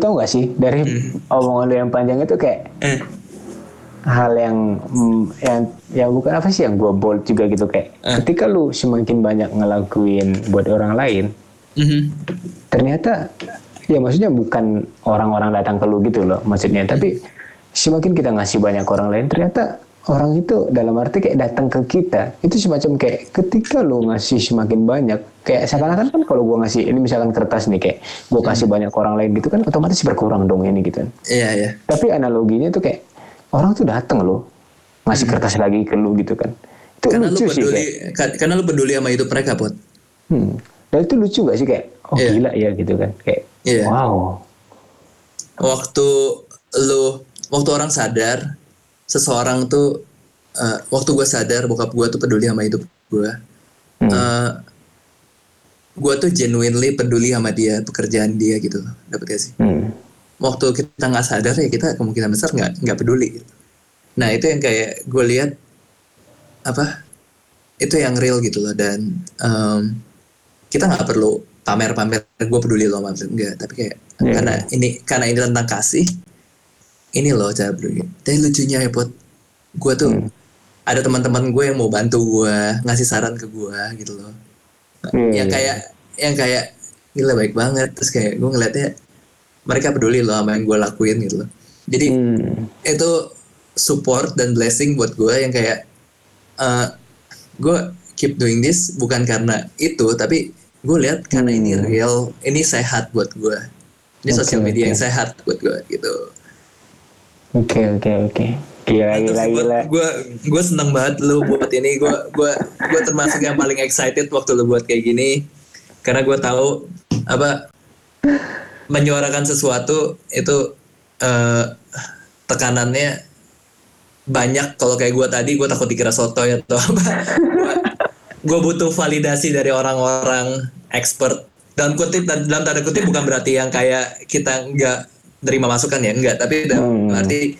tau gak sih dari Hmm. omongan lu yang panjang itu kayak Eh, hal yang mm, yang yang bukan apa sih yang gue bold juga gitu kayak Eh. ketika lu semakin banyak ngelakuin buat orang lain mhm. ternyata ya maksudnya bukan orang-orang datang ke lu gitu loh maksudnya tapi semakin kita ngasih banyak orang lain ternyata orang itu dalam arti kayak datang ke kita itu semacam kayak ketika lu ngasih semakin banyak kayak seakan-akan kan kalau gua ngasih ini misalkan kertas nih kayak gua kasih banyak ke orang lain gitu kan otomatis berkurang dong ini gitu kan Iya iya. tapi analoginya tuh kayak orang tuh datang loh ngasih kertas lagi ke lu gitu kan itu Hmm. Karena lu lucu sih peduli, kayak ka- karena lu peduli sama hidup mereka, Pot. hmm. dan itu lucu gak sih kayak oh Iya. gila ya gitu kan kayak Iya. wow Waktu lu, waktu orang sadar, seseorang tuh, eh, waktu gue sadar bokap gue tuh peduli sama hidup gue. Hmm. Eh, gue tuh genuinely peduli sama dia, pekerjaan dia gitu. Dapat gak sih? Hmm. waktu kita nggak sadar ya kita kemungkinan besar nggak nggak peduli gitu. Nah itu yang kayak gue lihat apa itu yang real gitu loh dan em, kita nggak perlu pamer-pamer gue peduli loh sama enggak tapi kayak Iya. karena ini karena ini tentang kasih ini loh cara peduli. Tapi lucunya ya pot gue tuh Hmm. ada teman-teman gue yang mau bantu gue ngasih saran ke gue gitu loh Iya, yang kayak yang kayak gila baik banget terus kayak gue ngeliatnya mereka peduli loh sama yang gue lakuin gitu loh jadi Hmm. itu support dan blessing buat gue yang kayak eh gue keep doing this bukan karena itu tapi gue lihat karena ini Hmm. real ini sehat buat gue ini Oke, sosial media oke. yang sehat buat gue gitu Oke oke oke. Gila gila gila. gue gue seneng banget lu buat ini. Gue gue gue termasuk yang paling excited waktu lu buat kayak gini. Karena gue tahu apa menyuarakan sesuatu itu eh, tekanannya banyak. Kalau kayak gue tadi gue takut dikira sotoy atau apa. Gue butuh validasi dari orang-orang expert. Dalam kutip dalam tanda kutip bukan berarti yang kayak kita nggak terima masukan ya enggak tapi dalam Hmm. arti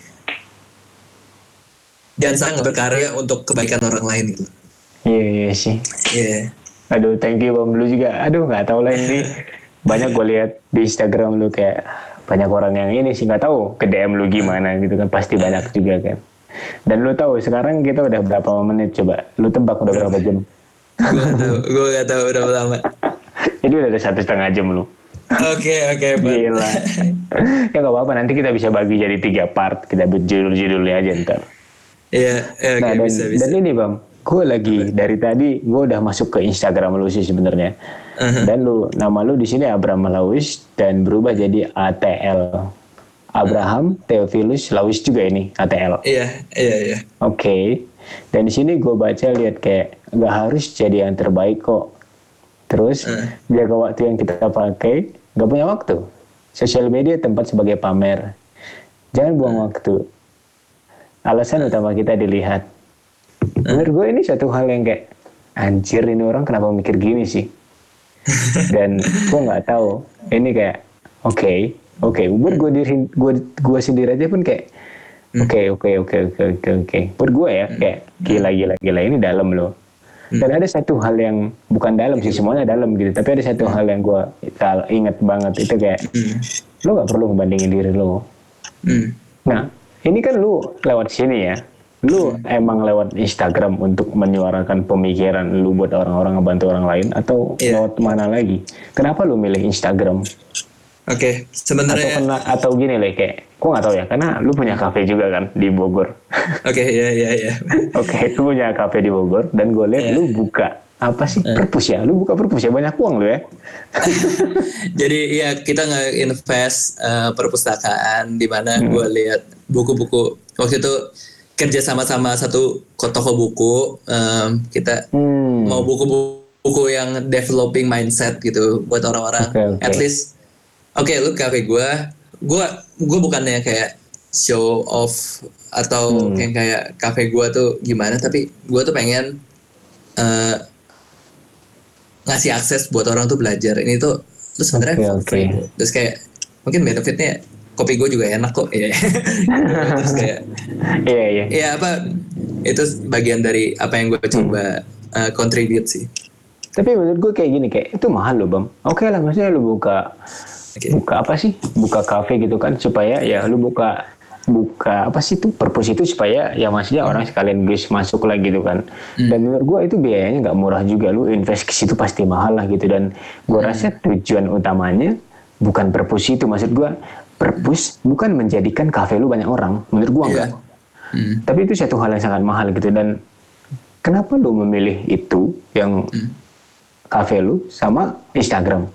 jangan sangat berkarya untuk kebaikan orang lain gitu Iya iya sih. Iya Aduh thank you bang lu juga. Aduh nggak tahu lah ini. Banyak gue lihat di Instagram lu kayak banyak orang yang ini sih nggak tahu ke DM lu gimana gitu kan pasti banyak juga kan. Dan lu tahu sekarang kita udah berapa menit coba? Lu tebak udah berapa jam? gue gak tahu gue gak tahu udah lama Jadi udah ada satu setengah jam lu. Oke oke. Gila. ya nggak apa-apa nanti kita bisa bagi jadi tiga part. Kita buat judul-judulnya aja ntar. iya iya, oke Nah, dan, bisa bisa dan ini bang, gue lagi dari tadi gue udah masuk ke Instagram lu sih sebenarnya. Uh-huh. Dan lu nama lu di sini Abraham Lawis dan berubah jadi ATL. Abraham Theophilus Lawis juga ini ATL. Oke. iya iya iya Dan di sini gue baca lihat kayak nggak harus jadi yang terbaik kok. Terus Uh. jaga waktu yang kita pakai, nggak punya waktu. Sosial media tempat sebagai pamer. Jangan buang waktu. Alasan utama kita dilihat. Menurut gue ini satu hal yang kayak anjir ini orang kenapa mikir gini sih? Dan gue nggak tahu. Ini kayak oke oke. Buat gue diri gue gue sendiri aja pun kayak oke oke oke oke oke oke. Buat gue ya kayak gila gila gila ini dalam loh. Dan ada satu hal yang bukan dalam sih semuanya dalam gitu. Tapi ada satu hal yang gue inget banget itu kayak Hmm. lo nggak perlu ngebandingin diri lo. Hmm. Nah, ini kan lu lewat sini ya. Lu emang lewat Instagram untuk menyuarakan pemikiran lu buat orang-orang ngebantu orang lain atau Iya. lewat mana lagi? Kenapa lu milih Instagram? Oke, Atau sebenarnya kena, atau gini lah kayak, gua nggak tahu ya, karena lu punya kafe juga kan di Bogor. oke ya ya ya. Oke, lu punya kafe di Bogor dan gue lihat Iya. lu buka apa sih perpus ya? Lu buka perpus ya banyak uang lu ya? Jadi ya kita nge-invest eh, perpustakaan di mana gue lihat buku-buku waktu itu kerja sama-sama satu ko- toko buku em, kita Hmm. mau buku-buku yang developing mindset gitu buat orang-orang. Oke, oke. At least oke lu kafe gue, gue gue bukannya kayak show off atau Hmm. yang kayak kafe gue tuh gimana tapi gue tuh pengen eh, ngasih akses buat orang tuh belajar ini tuh terus sebenarnya oke. free. terus kayak mungkin benefitnya kopi gue juga enak kok ya terus kayak Iya iya. ya apa itu bagian dari apa yang gue coba uh, contribute sih Tapi menurut gue kayak gini kayak itu mahal loh bang. Oke lah maksudnya lu buka Oke. buka apa sih? Buka kafe gitu kan supaya ya lu buka buka apa sih tuh purpose itu supaya ya maksudnya orang sekalian guys masuk lah gitu kan. Dan menurut gua itu biayanya nggak murah juga. Lu invest ke situ pasti mahal lah gitu. Dan gua rasa tujuan utamanya bukan purpose itu. Maksud gua purpose bukan menjadikan kafe lu banyak orang. Menurut gua Iya. enggak Hmm. tapi itu satu hal yang sangat mahal gitu. Dan kenapa lu memilih itu yang Hmm. kafe lu sama Instagram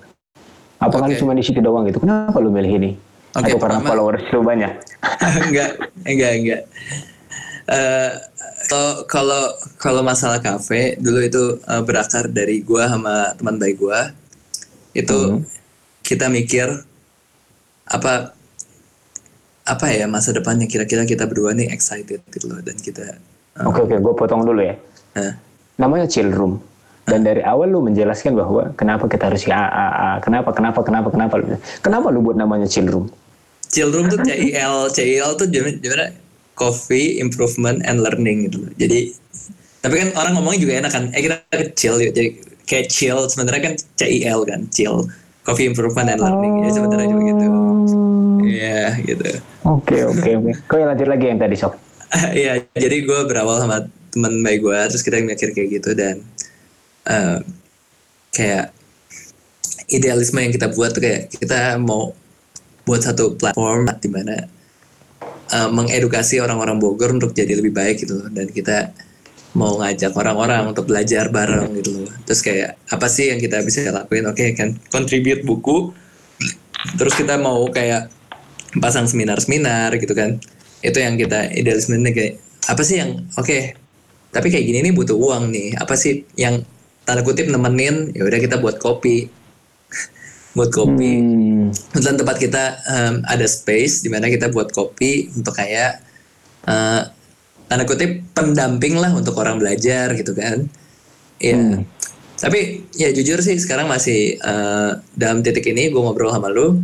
apakah lu Oke. cuma di situ doang gitu kenapa lu milih ini Oke, atau karena followers lu banyak enggak, enggak, enggak. Eh, kalau- kalau kalau masalah kafe dulu itu eh, berakar dari gua sama teman baik gua. Itu Hmm. kita mikir apa apa ya masa depannya kira-kira kita berdua nih excited gitu loh dan kita eh, oke oke gue potong dulu ya eh, namanya chill room dan dari awal lu menjelaskan bahwa kenapa kita harus ya a, a, kenapa kenapa kenapa kenapa kenapa lu buat namanya chill room chill room tuh CIL CIL tuh gimana, coffee improvement and learning gitu loh. Jadi tapi kan orang ngomongnya juga enak kan. Eh kita kecil ya. Jadi kayak chill sebenarnya kan CIL kan, chill coffee improvement and learning. Ya sebenarnya juga gitu. Iya gitu. oke oke oke kau yang lanjut lagi yang tadi sok Iya, jadi gue berawal sama teman baik gue, terus kita mikir kayak gitu dan eh, kayak idealisme yang kita buat kayak kita mau buat satu platform di mana eh, mengedukasi orang-orang Bogor untuk jadi lebih baik gitu loh dan kita mau ngajak orang-orang untuk belajar bareng gitu loh. Terus kayak apa sih yang kita bisa lakuin? Oke, kan contribute buku. Terus kita mau kayak pasang seminar-seminar gitu kan. Itu yang kita idealisme kayak apa sih yang oke. Tapi kayak gini nih butuh uang nih. Apa sih yang tanda kutip nemenin? Ya udah kita buat kopi. buat kopi Hmm, kebetulan tempat kita em, ada space di mana kita buat kopi untuk kayak eh, tanda kutip pendamping lah untuk orang belajar gitu kan. Iya. Hmm. Tapi ya jujur sih sekarang masih eh, dalam titik ini gue ngobrol sama lu.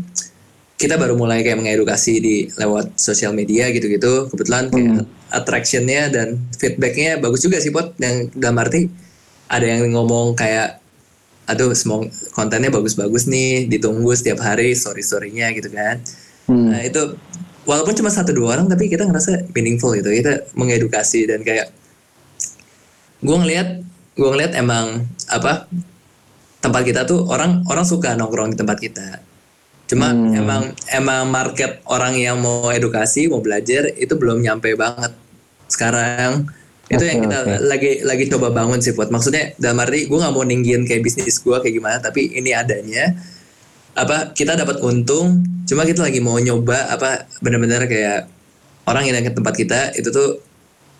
Kita baru mulai kayak mengedukasi di lewat sosial media gitu-gitu. Kebetulan kayak attractionnya dan feedbacknya bagus juga sih buat yang dalam arti ada yang ngomong kayak aduh semua kontennya bagus-bagus nih ditunggu setiap hari story storynya gitu kan hmm. nah itu walaupun cuma satu dua orang tapi kita ngerasa meaningful gitu kita mengedukasi dan kayak gue ngelihat gue ngelihat emang apa tempat kita tuh orang orang suka nongkrong di tempat kita cuma Hmm. emang emang market orang yang mau edukasi mau belajar itu belum nyampe banget sekarang itu yang kita oke. lagi lagi coba bangun sih buat maksudnya dalam arti gue nggak mau ninggin kayak bisnis gue kayak gimana tapi ini adanya. Apa kita dapat untung cuma kita lagi mau nyoba apa benar-benar kayak orang yang ke tempat kita itu tuh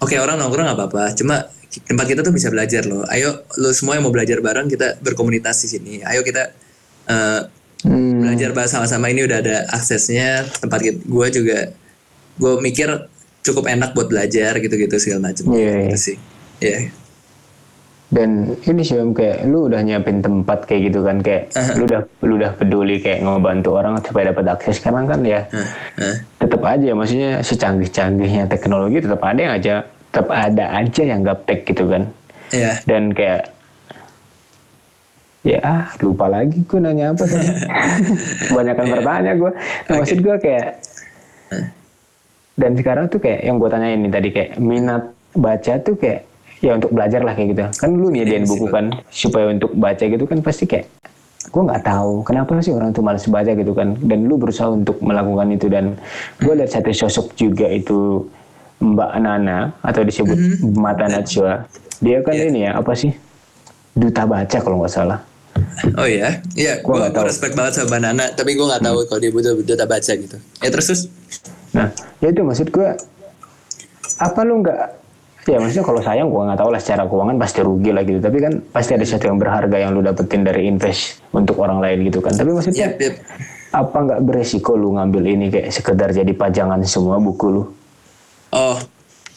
oke orang nongkrong nggak apa-apa cuma tempat kita tuh bisa belajar loh. Ayo lo semua yang mau belajar bareng kita berkomunitas di sini. Ayo kita eh, Hmm. belajar bahasa sama-sama. Ini udah ada aksesnya tempat gue juga gue mikir cukup enak buat belajar gitu-gitu segala macam. Iya, iya. gitu sih. Iya. dan ini sih Om, kayak lu udah nyiapin tempat kayak gitu kan kayak lu udah lu udah peduli kayak ngebantu orang supaya dapat akses sekarang kan ya. Hah, hah. tetap aja maksudnya secanggih-canggihnya teknologi tetap ada yang aja tetap ada aja yang gaptek gitu kan. Iya. dan kayak ya ah, lupa lagi gue nanya apa tadi kebanyakan bertanya gue nah, maksud gue kayak dan sekarang tuh kayak yang gue tanyain ini tadi kayak minat baca tuh kayak ya untuk belajar lah kayak gitu. Kan lu nyediain buku kan supaya untuk baca gitu kan pasti kayak gue nggak tahu kenapa sih orang tuh malas baca gitu kan. Dan lu berusaha untuk melakukan itu. Dan gue lihat satu sosok juga itu Mbak Nana atau disebut Mata Najwa dia kan ini ya apa sih? Duta baca kalau nggak salah. Oh iya, iya. Gue tahu. respect banget sama Banana, tapi gue nggak tahu kalau dia butuh data baca gitu. Ya terus terus. Nah, ya itu maksud gue apa lu nggak ya maksudnya kalau sayang gue nggak tahu lah secara keuangan pasti rugi lah gitu. Tapi kan pasti ada sesuatu yang berharga yang lu dapetin dari invest untuk orang lain gitu kan. Tapi maksudnya Yap, yap. apa nggak beresiko lu ngambil ini kayak sekedar jadi pajangan semua buku lu? Oh,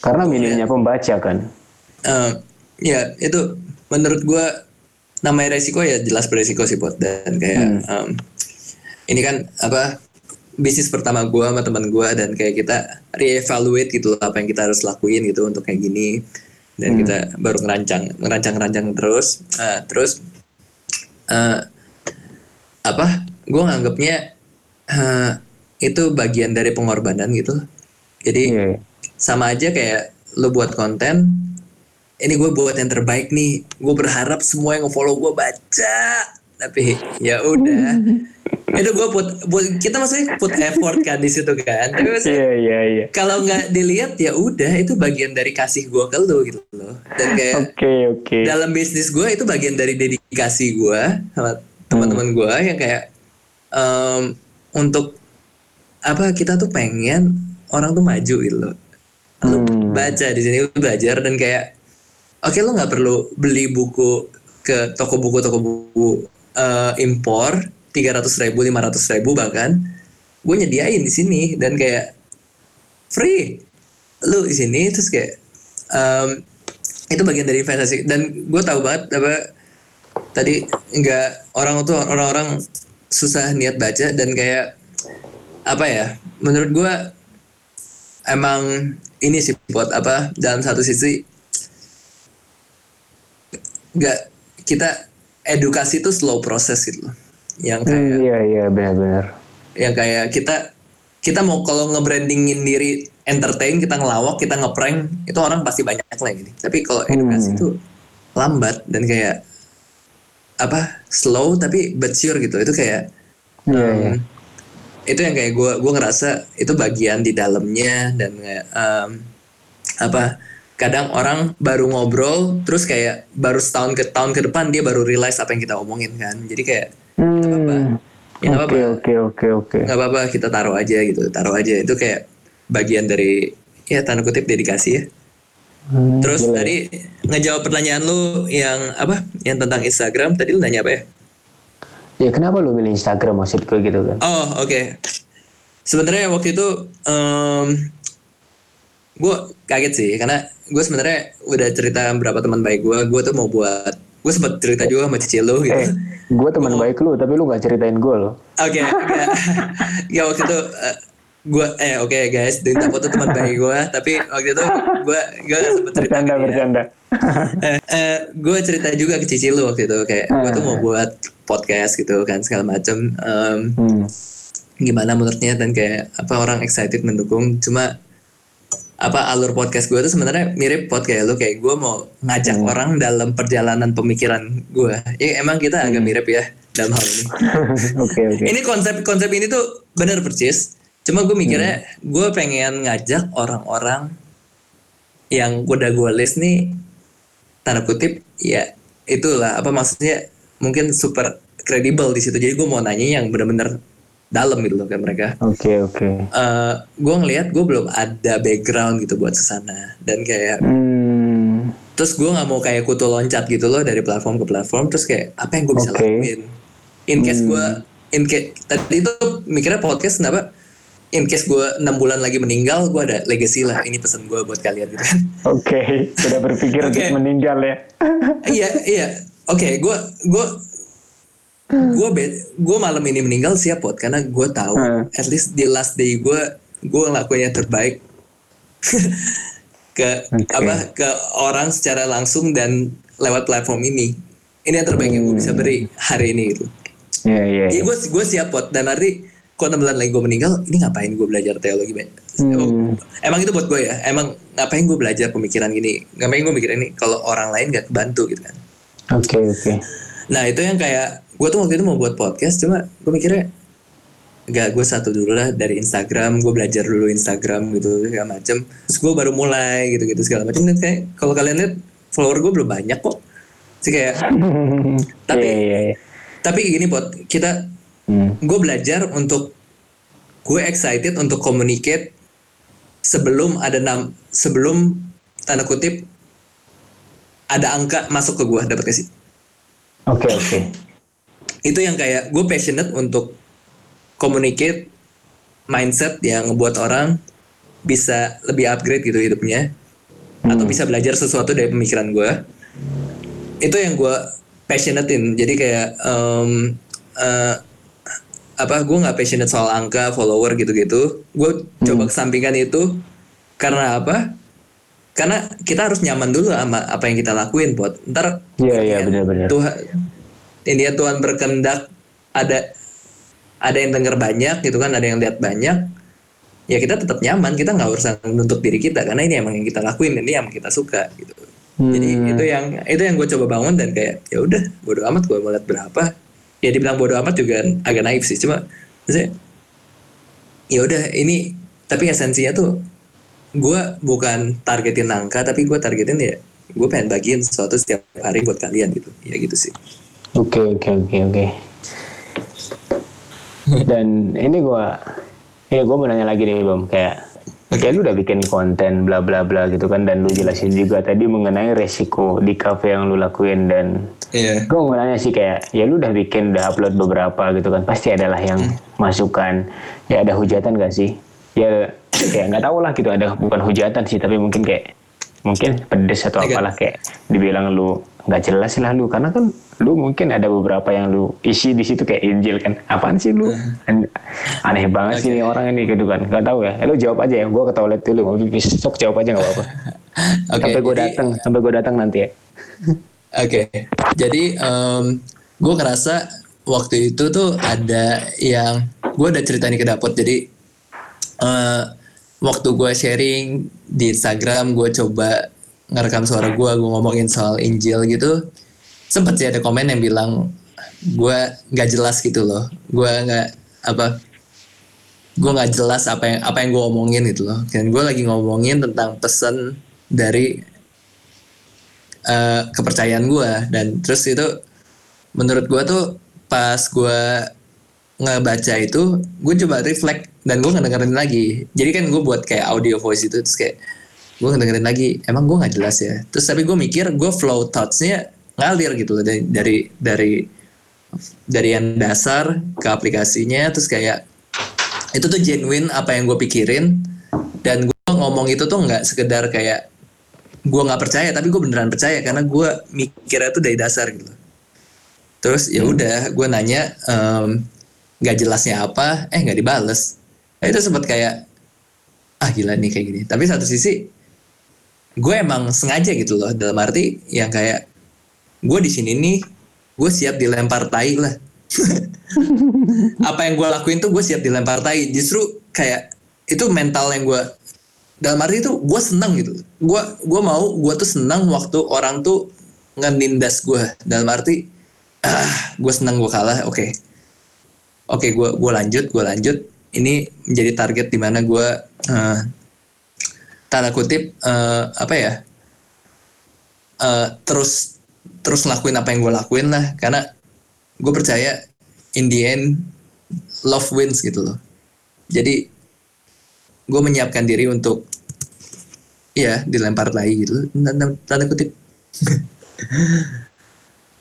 karena minimnya pembaca kan. Eh, ya itu menurut gue namanya resiko ya jelas beresiko sih buat dan kayak em, ini kan apa bisnis pertama gue sama teman gue dan kayak kita reevaluate gitu loh apa yang kita harus lakuin gitu untuk kayak gini. Dan kita baru ngerancang ngerancang ngerancang terus. Eh, terus eh, apa gue nganggapnya eh, itu bagian dari pengorbanan gitu. Jadi Iya. sama aja kayak lo buat konten ini gue buat yang terbaik nih. Gue berharap semua yang follow gue baca tapi ya udah itu gue put, put- kita maksudnya put effort kan di situ kan tapi maksudnya Iya, iya, iya. kalau nggak dilihat ya udah itu bagian dari kasih gue ke lo gitu loh dan kayak Oke, oke. dalam bisnis gue itu bagian dari dedikasi gue sama teman-teman gue yang kayak em, untuk apa kita tuh pengen orang tuh maju gitu loh lu Hmm. baca di sini lu belajar dan kayak oke lu nggak perlu beli buku ke toko buku toko buku eh, impor tiga ratus ribu lima ratus ribu bahkan gue nyediain di sini dan kayak free. Lu di sini terus kayak em, itu bagian dari investasi. Dan gue tahu banget apa tadi nggak orang tuh orang-orang susah niat baca dan kayak apa ya menurut gue emang ini sih buat apa dalam satu sisi nggak kita edukasi itu slow proses gitu loh yang Hmm, kayak iya, iya, benar-benar. yang kayak kita kita mau kalau nge-brandingin diri entertain kita ngelawak kita ngeprank itu orang pasti banyak lah gini tapi kalau edukasi Hmm. itu lambat dan kayak apa slow tapi but sure gitu itu kayak Iya, um, iya. itu yang kayak gue gue ngerasa itu bagian di dalamnya dan kayak, um, apa kadang orang baru ngobrol terus kayak baru setahun ke tahun ke depan dia baru realize apa yang kita omongin kan jadi kayak Hmm. ya nggak Oke, apa-apa oke, oke, oke. nggak apa-apa kita taruh aja gitu taruh aja itu kayak bagian dari ya tanda kutip dedikasi ya Hmm, terus gila. tadi ngejawab pertanyaan lu yang apa yang tentang Instagram tadi lu nanya apa ya Ya kenapa lu milih Instagram maksudku gitu kan? Oh oke. Sebenarnya waktu itu gue kaget sih karena gue sebenarnya udah cerita beberapa teman baik gue, gue tuh mau buat gue sempat cerita juga sama cici lu gitu. Eh, gue teman baik lu, tapi lu gak ceritain gue loh. Oke, oke. ya waktu itu gue eh oke guys, Dinta tuh teman baik gue, tapi waktu itu gue gue gak sempet cerita. Bercanda, dia. bercanda. eh, eh, gue cerita juga ke cici lu waktu itu kayak gue tuh mau buat podcast gitu kan segala macem. Em, Hmm. gimana menurutnya dan kayak apa orang excited mendukung cuma apa alur podcast gue tuh sebenarnya mirip podcast lu. Kayak gue mau ngajak orang dalam perjalanan pemikiran gue ya emang kita agak mirip ya dalam hal ini. Oke, oke. ini konsep konsep ini tuh bener percis cuma gue mikirnya gue pengen ngajak orang-orang yang udah gue list nih tanda kutip ya itulah apa maksudnya mungkin super kredibel di situ. Jadi gue mau nanya yang bener-bener dalam gitu loh kayak mereka Oke, oke. Eh gue ngelihat gue belum ada background gitu buat ke sana dan kayak Hmm. terus gue nggak mau kayak kutu loncat gitu loh dari platform ke platform terus kayak apa yang gue bisa Oke. lakuin in case gue in case tadi itu mikirnya podcast kenapa in case gue enam bulan lagi meninggal gue ada legacy lah ini pesan gue buat kalian gitu kan Oke, sudah berpikir Oke. untuk meninggal ya. iya iya oke gue gue gue gue malam ini meninggal siap pot karena gue tahu Hmm. at least di last day gue gue ngelakuin yang terbaik ke Oke. apa ke orang secara langsung dan lewat platform ini ini yang terbaik yang gue bisa beri hari ini gitu Iya, iya. jadi iya. gue gue siap pot dan nanti kok enam bulan lagi gue meninggal ini ngapain gue belajar teologi Hmm. emang itu buat gue ya emang ngapain gue belajar pemikiran gini ngapain gue mikir ini kalau orang lain gak kebantu gitu kan Oke, oke. Nah itu yang kayak gue tuh waktu itu mau buat podcast cuma gue mikirnya gak gue satu dulu lah dari Instagram gue belajar dulu Instagram gitu segala macem terus gue baru mulai gitu gitu segala macem dan kayak kalau kalian lihat follower gue belum banyak kok sih kayak Tapi- Iya, iya, iya. tapi gini pot kita Hmm. gue belajar untuk gue excited untuk communicate sebelum ada nam sebelum tanda kutip ada angka masuk ke gue dapat gak sih Oke, oke. Itu yang kayak gue passionate untuk communicate mindset yang ngebuat orang bisa lebih upgrade gitu hidupnya. Atau bisa belajar sesuatu dari pemikiran gue itu yang gue passionatein. Jadi kayak em, eh, apa gue nggak passionate soal angka follower gitu-gitu. Gue coba kesampingkan itu karena apa? Karena kita harus nyaman dulu sama apa yang kita lakuin buat ntar Iya, iya, ya, benar-benar. Tuhan ini ya Tuhan berkehendak ada ada yang denger banyak gitu kan ada yang lihat banyak ya kita tetap nyaman. Kita nggak usah menuntut diri kita karena ini emang yang kita lakuin ini yang kita suka gitu. Jadi Hmm. itu yang itu yang gue coba bangun dan kayak ya udah bodo amat gue mau lihat berapa. Ya dibilang bodo amat juga agak naif sih cuma ya udah ini tapi esensinya tuh gue bukan targetin angka tapi gue targetin ya gue pengen bagiin sesuatu setiap hari buat kalian gitu. Ya gitu sih Oke oke oke oke. Dan ini gua, ya gua mau nanya lagi nih Bom, kayak kayak lu udah bikin konten bla bla bla gitu kan dan lu jelasin juga tadi mengenai resiko di cafe yang lu lakuin dan iya. gue mau nanya sih kayak ya lu udah bikin udah upload beberapa gitu kan pasti adalah yang masukan. Ya ada hujatan gak sih? Ya kayak nggak tahu lah gitu ada bukan hujatan sih tapi mungkin kayak mungkin pedes atau apalah kayak dibilang lu nggak jelas lah lu. Karena kan lu mungkin ada beberapa yang lu isi di situ kayak Injil kan. Apaan sih lu? An- aneh banget sih nih orang ini gitu kan. Nggak tahu ya. Eh, lu jawab aja ya. Gue ke toilet dulu. Mau pipis sok jawab aja nggak apa-apa. Oke sampai gue datang sampai gue datang nanti ya. Oke, jadi gue ngerasa waktu itu tuh ada yang gue udah cerita nih ke dapur. Jadi eh, waktu gue sharing di Instagram, gue coba ngerekam suara gue, gue ngomongin soal Injil gitu. Sempet sih ada komen yang bilang gue nggak jelas gitu loh. Gue nggak apa gue nggak jelas apa yang apa yang gue omongin gitu loh. Dan gue lagi ngomongin tentang pesan dari eh, kepercayaan gue dan terus itu menurut gue tuh pas gue ngebaca itu gue coba reflect dan gue ngedengerin lagi jadi kan gue buat kayak audio voice itu terus kayak gue ngedengerin lagi emang gue nggak jelas ya terus tapi gue mikir gue flow thoughtsnya ngalir gitu loh dari dari dari dari yang dasar ke aplikasinya terus kayak itu tuh genuine apa yang gue pikirin dan gue ngomong itu tuh nggak sekedar kayak gue nggak percaya tapi gue beneran percaya karena gue mikirnya tuh dari dasar gitu. Terus ya udah gue nanya nggak jelasnya apa? Eh nggak dibales. Nah, itu sempat kayak ah gila nih kayak gini. Tapi satu sisi gue emang sengaja gitu loh dalam arti yang kayak gue di sini nih gue siap dilempar tai lah. Apa yang gue lakuin tuh gue siap dilempar tai. Justru kayak itu mental yang gue dalam arti itu gue seneng gitu. Gue gue mau gue tuh seneng waktu orang tuh ngenindas gue dalam arti ah gue seneng gue kalah oke. Oke gue gue lanjut gue lanjut. Ini menjadi target di mana gue eh, tanda kutip eh, apa ya eh, terus terus ngelakuin apa yang gue lakuin lah. Karena gue percaya in the end love wins gitu loh. Jadi gue menyiapkan diri untuk ya dilempar lagi gitu. Tanda, tanda kutip.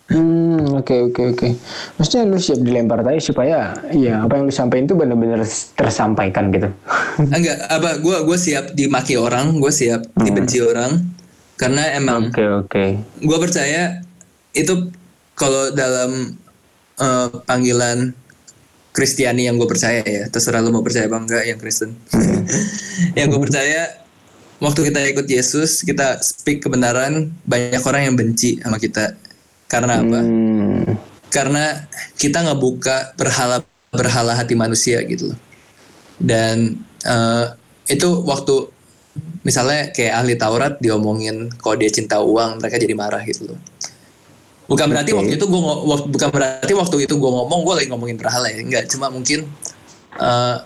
Hmm, oke oke oke. Maksudnya lu siap dilempar tadi supaya ya apa yang lu sampaikan itu benar-benar tersampaikan gitu. enggak apa gue gue siap dimaki orang gue siap dibenci orang karena emang Oke oke. gue percaya itu kalau dalam eh, panggilan Kristiani yang gue percaya ya terserah lu mau percaya apa enggak yang Kristen. Yang gue percaya waktu kita ikut Yesus kita speak kebenaran banyak orang yang benci sama kita. Karena apa? Hmm, karena kita ngebuka berhala berhala hati manusia gitu loh. Dan eh, itu waktu misalnya kayak ahli Taurat diomongin kalau dia cinta uang mereka jadi marah gitu loh bukan berarti Oke. waktu itu gue bukan berarti waktu itu gue ngomong gue lagi ngomongin berhala ya enggak cuma mungkin eh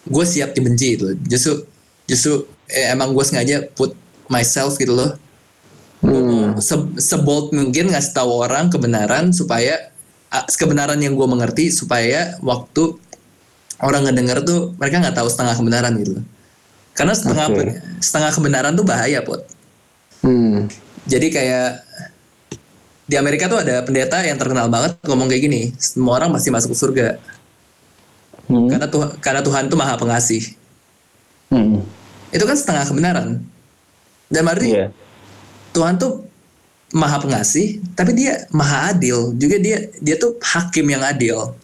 gue siap dibenci gitu loh. justru justru eh, emang gue sengaja put myself gitu loh hmm, se- sebold mungkin ngasih tahu orang kebenaran supaya kebenaran yang gue mengerti supaya waktu orang ngedenger tuh mereka nggak tahu setengah kebenaran gitu loh. Karena setengah Oke. setengah kebenaran tuh bahaya pot hmm, jadi kayak di Amerika tuh ada pendeta yang terkenal banget ngomong kayak gini semua orang pasti masuk surga. Hmm, karena Tuhan karena Tuhan tuh maha pengasih. Hmm, itu kan setengah kebenaran. Dan berarti iya, Tuhan tuh maha pengasih, tapi dia maha adil. Juga dia dia tuh hakim yang adil.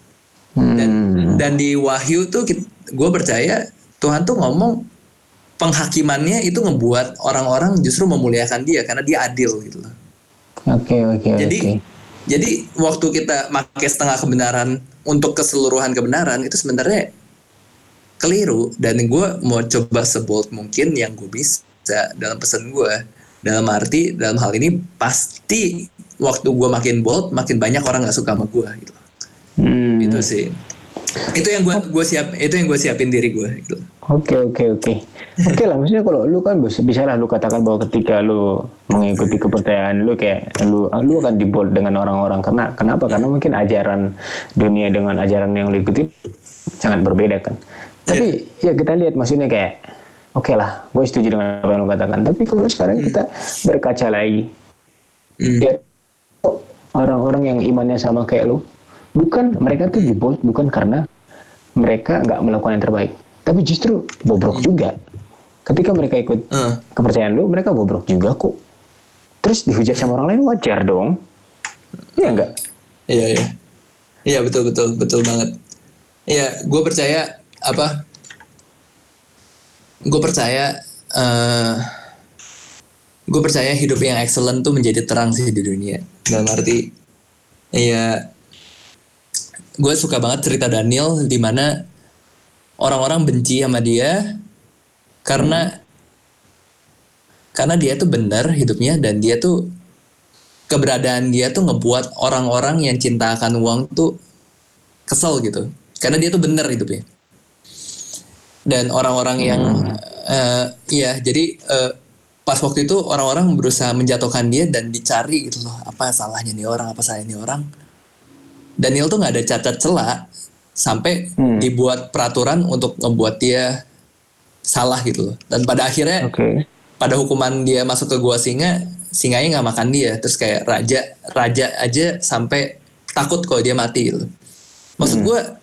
Dan hmm, dan di Wahyu tuh gue percaya Tuhan tuh ngomong penghakimannya itu ngebuat orang-orang justru memuliakan dia karena dia adil gitu loh. oke oke Jadi oke. jadi waktu kita pakai setengah kebenaran untuk keseluruhan kebenaran itu sebenarnya keliru dan gue mau coba sebold mungkin yang gue bisa dalam pesan gue dalam arti dalam hal ini pasti waktu gue makin bold makin banyak orang nggak suka sama gue gitu Hmm. itu sih itu yang gue gue siap itu yang gue siapin diri gue gitu Oke oke oke. Oke lah maksudnya kalau lu kan bisa, bisa lah lu katakan bahwa ketika lu mengikuti kepercayaan lu kayak lu lu akan dibold dengan orang-orang karena kenapa? Karena mungkin ajaran dunia dengan ajaran yang lu ikuti sangat berbeda kan. Tapi ya kita lihat maksudnya kayak oke lah, gue setuju dengan apa yang lu katakan. Tapi kalau sekarang kita berkaca lagi, Hmm. ya orang-orang yang imannya sama kayak lu, bukan mereka tuh dibold bukan karena mereka nggak melakukan yang terbaik, tapi justru bobrok juga. Ketika mereka ikut Eh, kepercayaan lu, mereka bobrok juga kok. Terus dihujat sama orang lain wajar dong. Iya enggak? iya iya iya betul betul betul banget iya gue percaya apa gue percaya eh gue percaya hidup yang excellent tuh menjadi terang sih di dunia dalam arti iya gue suka banget cerita Daniel di mana orang-orang benci sama dia karena karena dia tuh benar hidupnya dan dia tuh keberadaan dia tuh ngebuat orang-orang yang cinta akan uang tuh kesel gitu. Karena dia tuh benar hidupnya. Dan orang-orang yang eh, iya jadi eh, pas waktu itu orang-orang berusaha menjatuhkan dia dan dicari gitu loh apa salahnya nih orang apa salahnya nih orang. Daniel tuh nggak ada cacat celah sampai Hmm. dibuat peraturan untuk ngebuat dia salah gitu loh. Dan pada akhirnya Oke. pada hukuman dia masuk ke gua singa singanya nggak makan dia. Terus kayak raja raja aja sampai takut kalau dia mati gitu. Maksud gua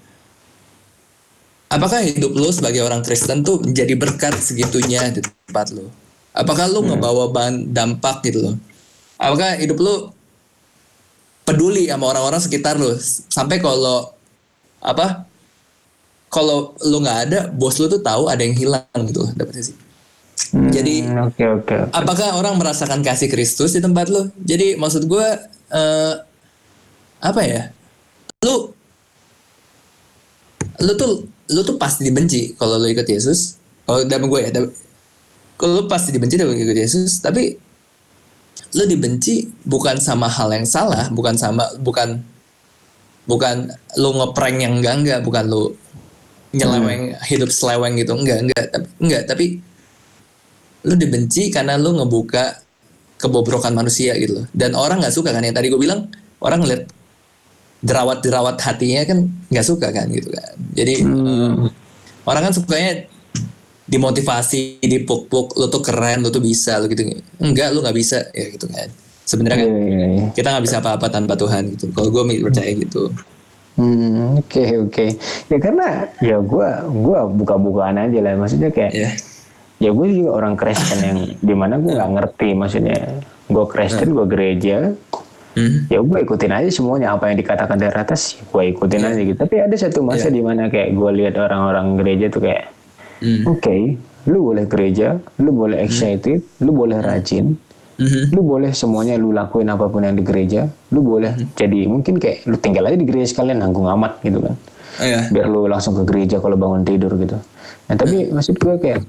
apakah hidup lu sebagai orang Kristen tuh menjadi berkat segitunya di tempat lu? Apakah lu ngebawa ban- dampak gitu loh? Apakah hidup lu peduli sama orang-orang sekitar lu? Sampai kalau apa kalau lu nggak ada bos lu tuh tahu ada yang hilang gitu loh dapetnya sih Hmm, Jadi- oke oke. oke. apakah orang merasakan kasih Kristus di tempat lu? Jadi maksud gue eh, apa ya? Lu lu tuh lu tuh pasti dibenci kalau lu ikut Yesus. Kalau dalam gue ya, kalau lu pasti dibenci dalam ikut Yesus, tapi lu dibenci bukan sama hal yang salah, bukan sama bukan bukan lu ngeprank yang enggak enggak, bukan lu nyeleweng hidup seleweng gitu, enggak enggak, tapi enggak, tapi lu dibenci karena lu ngebuka kebobrokan manusia gitu loh. Dan orang nggak suka kan yang tadi gue bilang orang ngeliat jerawat-jerawat hatinya kan nggak suka kan gitu kan. Jadi Hmm. eh, orang kan sukanya dimotivasi, dipuk-puk, lu tuh keren, lu tuh bisa, lu gitu. Enggak, lu nggak bisa ya gitu kan. Sebenarnya kan Iya, iya, iya. kita nggak bisa apa-apa tanpa Tuhan gitu. Kalau gue percaya gitu. Hmm, oke oke. Ya karena ya gua gua buka-bukaan aja lah. Maksudnya kayak Ya. ya gue juga orang Kristen yang di mana gue nggak ngerti maksudnya gue Kristen gue gereja Hmm. ya gue ikutin aja semuanya apa yang dikatakan dari atas gue ikutin aja gitu tapi ada satu masa Iya. di mana kayak gue lihat orang-orang gereja tuh kayak Hmm. oke lu boleh gereja lu boleh excited lu boleh rajin Mhm. lu boleh semuanya lu lakuin apa pun yang di gereja lu boleh jadi mungkin kayak lu tinggal aja di gereja sekalian nanggung amat gitu kan Oh, ya. biar lu langsung ke gereja kalau bangun tidur gitu. Nah tapi maksud gue kayak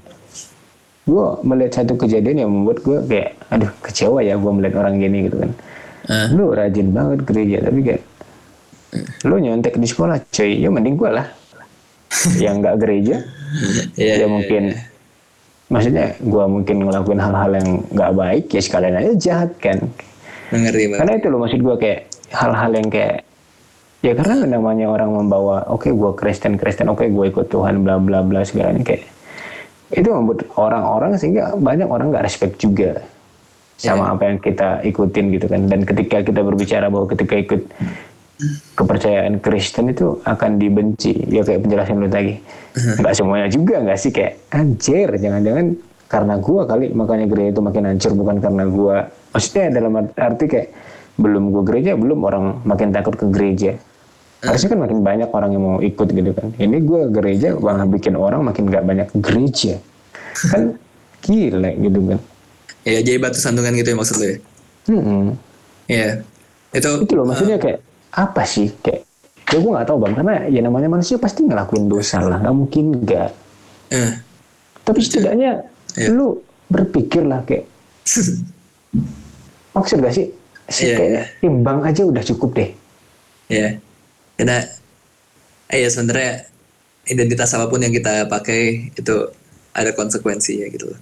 gue melihat satu kejadian yang membuat gue kayak aduh kecewa ya gue melihat orang gini gitu kan. Ah. Lu rajin banget gereja tapi kayak lu nyontek di sekolah cuy ya mending gue lah yang nggak gereja Iya, ya iya, mungkin maksudnya gue mungkin ngelakuin hal-hal yang nggak baik ya sekalian aja jahat kan? Mengerti karena itu loh maksud gue kayak hal-hal yang kayak ya karena namanya orang membawa oke gue Kristen Kristen oke gue ikut Tuhan bla bla bla segalanya kayak itu membuat orang-orang sehingga banyak orang nggak respect juga sama apa yang kita ikutin gitu kan. Dan ketika kita berbicara bahwa ketika ikut kepercayaan Kristen itu akan dibenci. Ya kayak penjelasan lu tadi. Nggak semuanya juga nggak sih? Kayak anjir jangan-jangan karena gua kali makanya gereja itu makin hancur bukan karena gua. Maksudnya dalam arti kayak belum gua gereja belum orang makin takut ke gereja. Harusnya kan makin banyak orang yang mau ikut gitu kan. Ini gua gereja malah bikin orang makin nggak banyak gereja. Kan gila gitu kan. Ya jadi batu sandungan gitu ya maksud lu ya? Mm-mm. Iya. Itu itu loh maksudnya kayak apa sih? Kayak ya gue nggak tahu bang. Karena ya namanya manusia pasti ngelakuin dosa lah. Nggak mungkin enggak Eh, tapi setidaknya Iya. lu berpikir lah kayak maksud gak sih? Sih Iya, kayaknya imbang aja udah cukup deh. Ya karena eh, ya sebenarnya identitas apa pun yang kita pakai itu ada konsekuensinya gitu loh.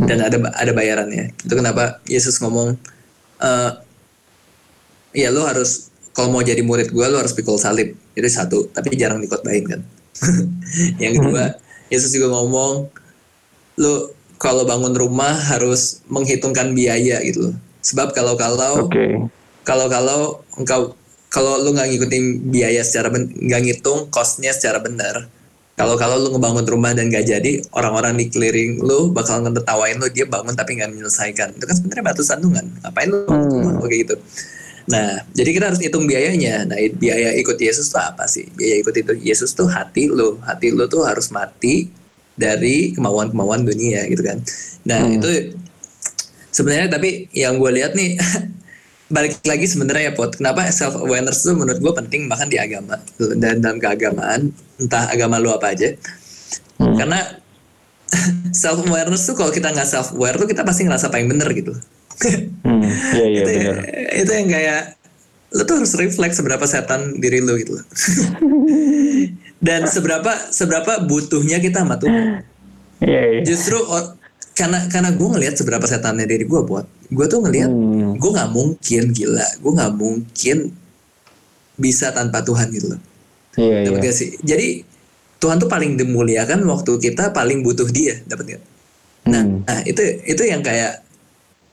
Dan ada ada bayarannya. Itu kenapa Yesus ngomong eh ya lu harus kalau mau jadi murid gue lu harus pikul salib. Itu satu tapi jarang dikotbahin kan? Yang kedua Yesus juga ngomong lu kalau bangun rumah harus menghitungkan biaya gitu. Loh sebab kalau kalau oke. kalau kalau engkau kalau lu nggak ngikutin biaya secara ben- nggak ngitung costnya secara benar kalau kalau lu ngebangun rumah dan gak jadi orang-orang di clearing lu bakal ngetawain lu dia bangun tapi nggak menyelesaikan. Itu kan sebenarnya batu sandungan ngapain lu Hmm. kayak gitu nah jadi kita harus hitung biayanya. Nah biaya ikut Yesus tuh apa sih? Biaya ikut itu Yesus tuh hati lu. Hati lu tuh harus mati dari kemauan-kemauan dunia gitu kan. Nah Hmm. itu sebenarnya tapi yang gue lihat nih balik lagi sebenarnya ya pot. Kenapa self awareness itu menurut gue penting bahkan di agama gitu. dan dalam keagamaan entah agama lu apa aja. Hmm. karena self awareness tuh kalau kita nggak self aware tuh kita pasti ngerasa paling bener gitu. Hmm, iya iya itu, benar itu yang kayak lu tuh harus refleks seberapa setan diri lu gitu loh. dan seberapa seberapa butuhnya kita sama Tuhan iya iya justru o- karena karena gue ngelihat seberapa setannya diri gue buat gue tuh ngelihat Hmm. gue nggak mungkin gila gue nggak mungkin bisa tanpa Tuhan gitu loh iya dapat iya gak sih jadi Tuhan tuh paling dimuliakan waktu kita paling butuh dia dapat gak nah, Hmm. nah itu itu yang kayak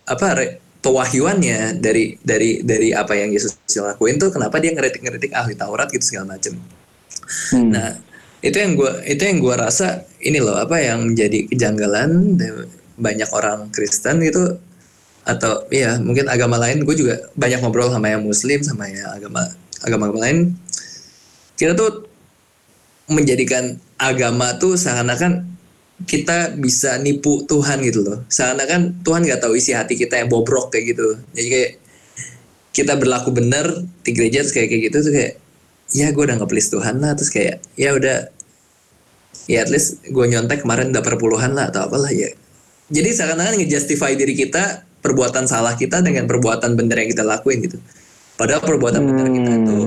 apa re- pewahyuannya dari dari dari apa yang Yesus lakuin tuh kenapa dia ngeritik-ngeritik ahli Taurat gitu segala macem Hmm. Nah, itu yang gua itu yang gua rasa ini loh apa yang jadi kejanggalan banyak orang Kristen itu atau ya mungkin agama lain gue juga banyak ngobrol sama yang Muslim sama yang agama agama lain kita tuh menjadikan agama tuh seakan-akan kita bisa nipu Tuhan gitu loh. Seakan-akan Tuhan nggak tahu isi hati kita yang bobrok kayak gitu. Jadi kayak kita berlaku benar di gereja terus kayak kayak gitu tuh kayak ya gue udah nge-please Tuhan lah. Terus kayak ya udah. Ya at least gue nyontek kemarin udah perpuluhan lah atau apalah ya. Jadi seakan-akan ngejustify diri kita perbuatan salah kita dengan perbuatan benar yang kita lakuin gitu. Padahal perbuatan benar kita itu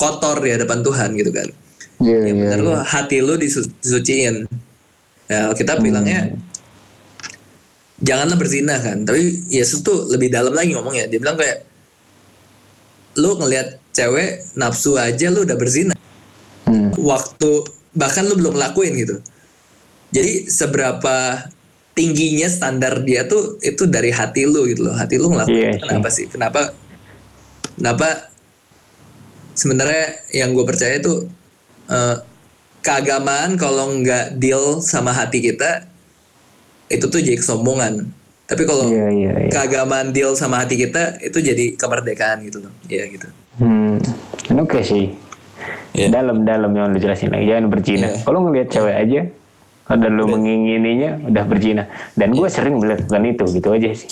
kotor di hadapan Tuhan gitu kan. Iya ya iya benar lu hati lu disu- disuciin ya kita bilangnya janganlah berzina kan. Tapi Yesus tuh lebih dalam lagi ngomongnya. Dia bilang kayak lu ngelihat cewek nafsu aja lu udah berzina. Hmm. waktu bahkan lu belum lakuin gitu. Jadi seberapa tingginya standar dia tuh itu dari hati lu gitu loh. Hati lu ngelakuin itu kenapa sih. kenapa kenapa? Sebenarnya yang gue percaya itu eh, keagamaan kalau nggak deal sama hati kita itu tuh jadi kesombongan tapi kalau iya iya iya keagamaan deal sama hati kita itu jadi kemerdekaan gitu loh ya gitu Hmm, oke sih. Iya. Dalam-dalam yang lu jelasin lagi, jangan berzina. Iya. Kalau ngelihat cewek aja, kalau lu mengingininya udah berzina. Dan gue sering melakukan itu, gitu aja sih.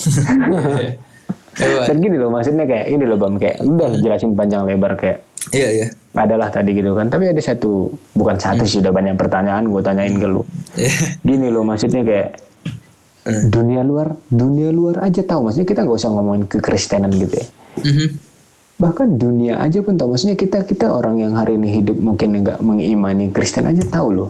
Coba. Dan gini loh, maksudnya kayak ini loh bang, kayak udah jelasin panjang lebar kayak iya iya adalah tadi gitu kan. Tapi ada satu, bukan satu sih, udah banyak pertanyaan gue tanyain ke lu. Iya. Gini loh, maksudnya kayak Hmm. dunia luar, dunia luar aja tahu. Maksudnya kita nggak usah ngomongin kekristenan gitu ya. Mhm. bahkan dunia aja pun tahu maksudnya kita kita orang yang hari ini hidup mungkin nggak mengimani Kristen aja tahu loh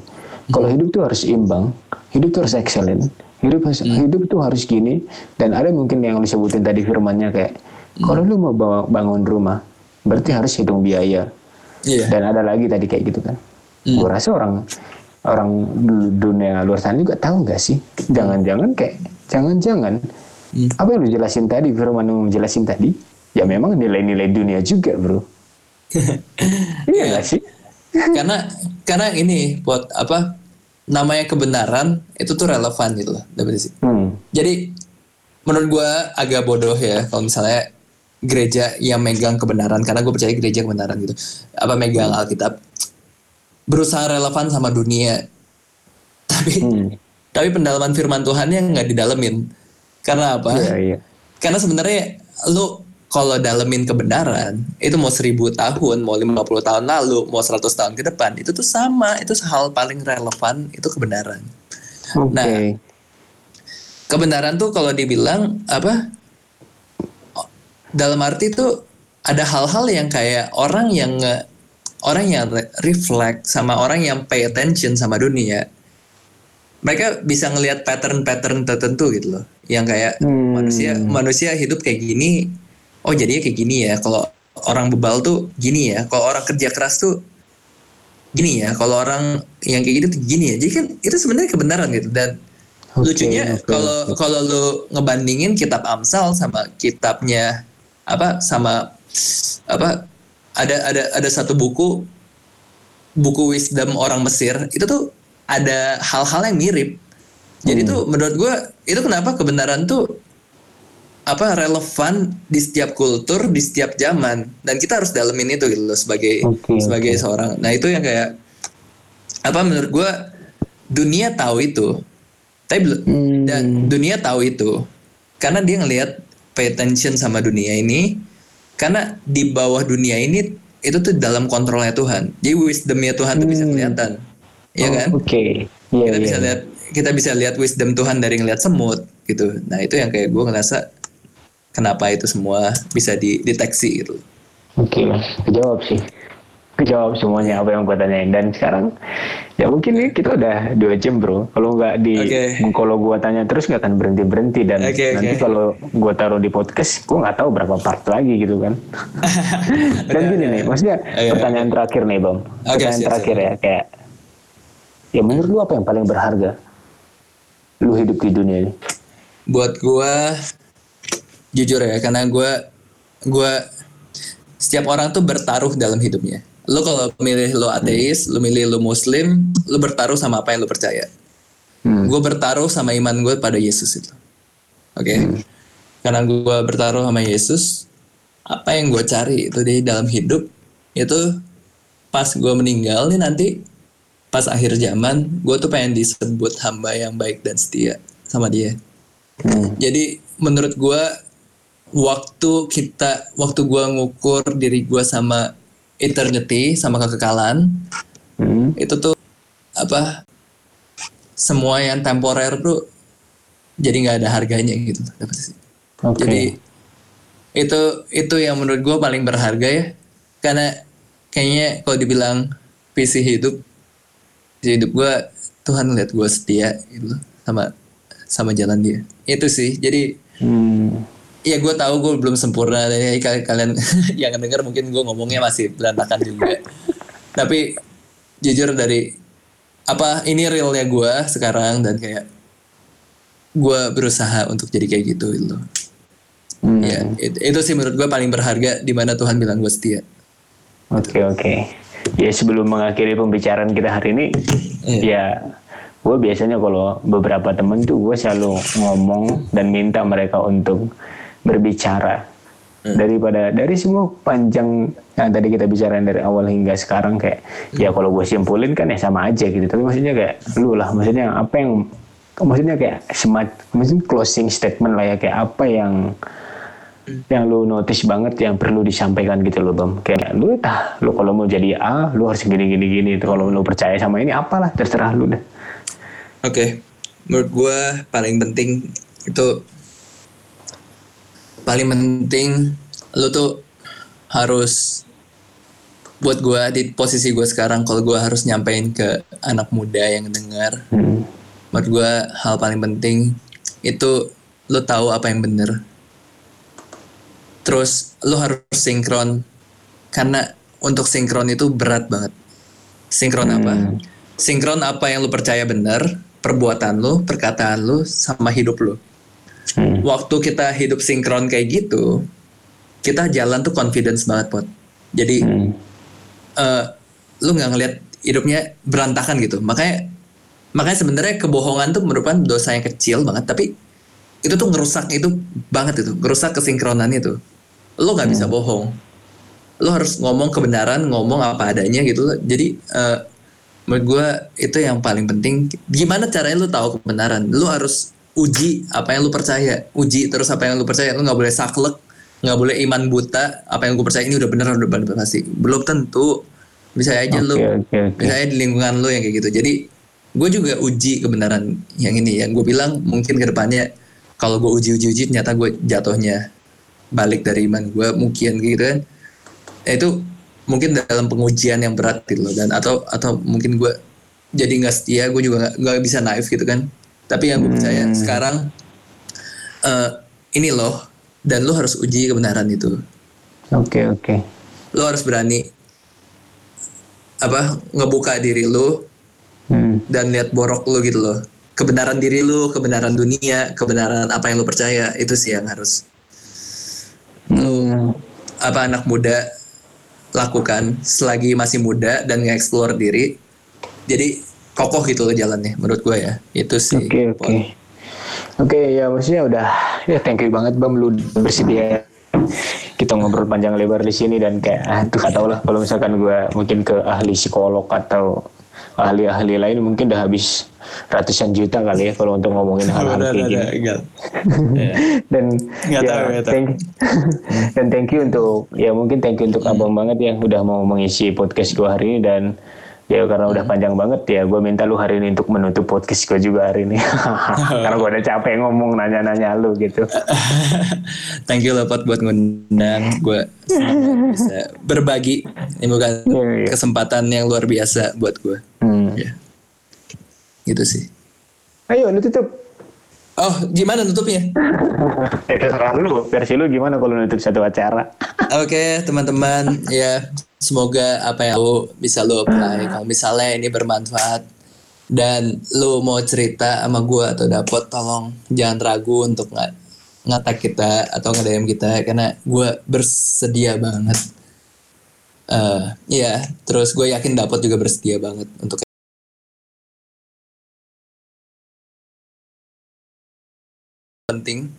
kalau hidup tuh harus imbang hidup tuh harus excellent hidup harus hidup tuh harus gini dan ada mungkin yang lu sebutin tadi firmannya kayak kalau lu mau bawa- bangun rumah berarti harus hitung biaya. Iya. Dan ada lagi tadi kayak gitu kan. Gue rasa orang orang du- dunia luar sana juga tahu nggak sih? Jangan-jangan kayak jangan-jangan Hmm. apa yang lu jelasin tadi firman yang jelasin tadi ya memang nilai-nilai dunia juga bro. Iya nggak sih? Karena karena ini buat apa namanya kebenaran itu tuh relevan gitu loh hmm. jadi menurut gua agak bodoh ya kalau misalnya gereja yang megang kebenaran karena gue percaya gereja kebenaran gitu apa megang Alkitab berusaha relevan sama dunia tapi Hmm. tapi pendalaman firman Tuhannya nggak didalemin karena apa iya iya karena sebenarnya lu kalau dalemin kebenaran itu mau seribu tahun, mau 50 tahun lalu, mau 100 tahun ke depan itu tuh sama, itu hal paling relevan itu kebenaran. Oke. Nah, kebenaran tuh kalau dibilang apa? Dalam arti tuh ada hal-hal yang kayak orang yang orang yang re- reflect sama orang yang pay attention sama dunia. Mereka bisa ngelihat pattern-pattern tertentu gitu loh. Yang kayak Hmm. manusia manusia hidup kayak gini. Oh, jadinya kayak gini ya. Kalau orang bebal tuh gini ya. Kalau orang kerja keras tuh gini ya. Kalau orang yang kayak gitu tuh gini ya. Jadi kan itu sebenarnya kebenaran gitu dan Oke, lucunya kalau oke. kalau lu ngebandingin kitab Amsal sama kitabnya apa sama apa ada ada ada satu buku buku wisdom orang Mesir itu tuh ada hal-hal yang mirip. Jadi tuh menurut gua itu kenapa kebenaran tuh apa relevan di setiap kultur di setiap zaman. Dan kita harus dalemin itu gitu loh sebagai Oke, sebagai seorang. Nah itu yang kayak apa menurut gua dunia tahu itu. Tapi Hmm. dan dunia tahu itu. Karena dia ngelihat pay attention sama dunia ini karena di bawah dunia ini itu tuh dalam kontrolnya Tuhan jadi wisdomnya Tuhan tuh bisa Hmm. kelihatan ya Oh, kan Oke. Iya, kita iya. bisa lihat kita bisa lihat wisdom Tuhan dari ngeliat semut gitu nah itu yang kayak gue ngerasa kenapa itu semua bisa dideteksi gitu Oke, Mas. Kejawab sih. Kejawab semuanya apa yang gue tanyain. Dan sekarang, ya mungkin ini kita udah dua jam bro. Kalau nggak di, Oke. kalau gue tanya terus nggak akan berhenti berhenti. Dan Oke, nanti kalau gue taruh di podcast, gue nggak tahu berapa part lagi gitu kan. Dan gini nih, maksudnya Oke, pertanyaan terakhir nih bang. Pertanyaan siap, terakhir siap. ya, kayak, ya menurut lu apa yang paling berharga? Lu hidup di dunia ini. buat gue jujur ya karena gue gue setiap orang tuh bertaruh dalam hidupnya lo kalau milih lo ateis lo milih lo muslim lo bertaruh sama apa yang lo percaya. Hmm. gue bertaruh sama iman gue pada Yesus itu. Oke? Karena gue bertaruh sama Yesus apa yang gue cari itu di dalam hidup itu pas gue meninggal nih nanti pas akhir zaman gue tuh pengen disebut hamba yang baik dan setia sama dia. Hmm. jadi menurut gua waktu kita waktu gua ngukur diri gua sama eternity sama kekekalan Hmm. itu tuh apa semua yang temporer tuh jadi nggak ada harganya gitu. Oke. Jadi itu itu yang menurut gua paling berharga ya karena kayaknya kalau dibilang visi hidup visi hidup gua Tuhan lihat gua setia gitu sama sama jalan dia itu sih jadi Hmm. Ya gue tahu gue belum sempurna ya, kal- kalian yang dengar mungkin gue ngomongnya masih berantakan juga tapi jujur dari apa ini realnya gue sekarang dan kayak gue berusaha untuk jadi kayak gitu loh. Hmm. ya it- itu sih menurut gue paling berharga di mana Tuhan bilang gue setia Oke oke. Ya sebelum mengakhiri pembicaraan kita hari ini, Iya. ya gue biasanya kalau beberapa temen tuh gue selalu ngomong dan minta mereka untuk berbicara. Daripada dari semua panjang yang tadi kita bicarain dari awal hingga sekarang kayak ya kalau gue simpulin kan ya sama aja gitu. Tapi maksudnya kayak lu lah maksudnya apa yang maksudnya kayak semat maksudnya closing statement lah ya kayak apa yang yang lu notice banget yang perlu disampaikan gitu loh bang kayak lu tah lu kalau mau jadi A lu harus gini gini gini. Kalau lu percaya sama ini apalah terserah lu deh. Oke, menurut gue paling penting itu paling penting lu tuh harus buat gue di posisi gue sekarang kalau gue harus nyampein ke anak muda yang dengar Hmm. menurut gue hal paling penting itu lu tahu apa yang bener. Terus lu harus sinkron karena untuk sinkron itu berat banget. Sinkron apa? Sinkron apa yang lu percaya bener perbuatan lu perkataan lu sama hidup lu Hmm. waktu kita hidup sinkron kayak gitu kita jalan tuh confidence banget pot. Jadi Hmm. eh, lu nggak ngeliat hidupnya berantakan gitu. Makanya makanya sebenarnya kebohongan tuh merupakan dosa yang kecil banget tapi itu tuh ngerusak itu banget itu ngerusak kesinkronan itu lu nggak bisa bohong. Lu harus ngomong kebenaran ngomong apa adanya gitu. Jadi eh, menurut gue itu yang paling penting. Gimana caranya lu tahu kebenaran? Lu harus uji apa yang lu percaya. Uji terus apa yang lu percaya. Lu nggak boleh saklek nggak boleh iman buta apa yang gue percaya ini udah benar udah benar pasti. Belum tentu. Bisa aja lu Oke, oke, oke. bisa aja di lingkungan lu yang kayak gitu. Jadi gue juga uji kebenaran yang ini yang gue bilang mungkin ke depannya kalau gue uji uji uji ternyata gue jatuhnya balik dari iman gue mungkin gitu kan. Ya itu mungkin dalam pengujian yang berat gitu loh dan atau atau mungkin gue jadi nggak setia gue juga nggak bisa naif gitu kan tapi yang gue percaya sekarang eh, ini loh dan lo harus uji kebenaran itu Oke, oke. lo harus berani apa ngebuka diri lo Hmm. dan lihat borok lo gitu loh kebenaran diri lo kebenaran dunia kebenaran apa yang lo percaya itu sih yang harus Hmm. apa anak muda lakukan selagi masih muda dan nge-explore diri jadi kokoh gitu loh jalannya menurut gue ya. Itu sih Oke oke. Oke ya maksudnya udah ya thank you banget Bam lu bersedia kita ngobrol panjang lebar di sini dan kayak ah tuh gak tau lah kalau misalkan gue mungkin ke ahli psikolog atau ahli-ahli lain mungkin udah habis ratusan juta kali ya kalau untuk ngomongin hal-hal kayak gini. dan Nggak ya tahu, tahu. thank dan thank you untuk ya mungkin thank you untuk abang banget ya udah mau mengisi podcast gue hari ini dan ya karena udah panjang banget ya gue minta lu hari ini untuk menutup podcast gue juga hari ini karena gue udah capek ngomong nanya-nanya lu gitu Thank you Lepot buat ngundang. Gue bisa berbagi. Ini bukan Iya, iya. kesempatan yang luar biasa buat gue. hmm. Ya. Gitu sih. ayo lu tutup Oh, gimana nutupnya? ya terserah lu versi lu gimana kalau nutup satu acara Oke, teman-teman, ya semoga apa yang lu bisa lu apply. Kalau misalnya ini bermanfaat dan lu mau cerita sama gua atau dapet, tolong jangan ragu untuk nggak ngatak kita atau nge-DM kita karena gua bersedia banget. eh ya, terus gue yakin dapet juga bersedia banget untuk penting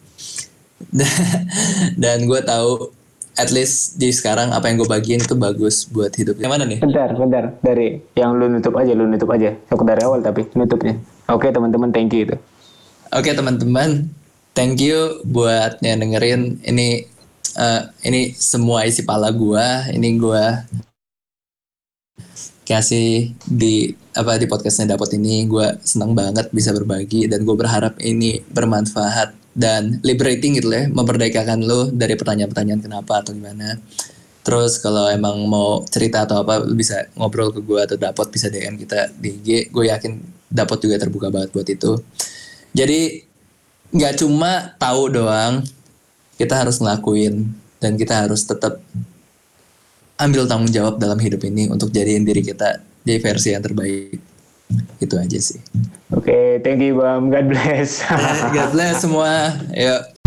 dan gue tahu at least di sekarang apa yang gue bagiin itu bagus buat hidup. Yang mana nih? Bentar bentar. Dari yang lu nutup aja lu nutup aja. Aku dari awal tapi nutupnya. Oke teman-teman thank you itu. Oke teman-teman thank you buat yang dengerin. Ini eh, ini semua isi pala gue ini gue kasih di apa di podcastnya dapat ini. Gue senang banget bisa berbagi dan gue berharap ini bermanfaat dan liberating gitu ya, memperdekakan lo dari pertanyaan-pertanyaan kenapa atau gimana. Terus kalau emang mau cerita atau apa lu bisa ngobrol ke gue atau dapat bisa DM kita di IG gue yakin dapat juga terbuka banget buat itu. Jadi nggak cuma tahu doang kita harus ngelakuin dan kita harus tetap ambil tanggung jawab dalam hidup ini untuk jadiin diri kita di versi yang terbaik itu aja sih. Oke thank you bam god bless. God bless semua. Yuk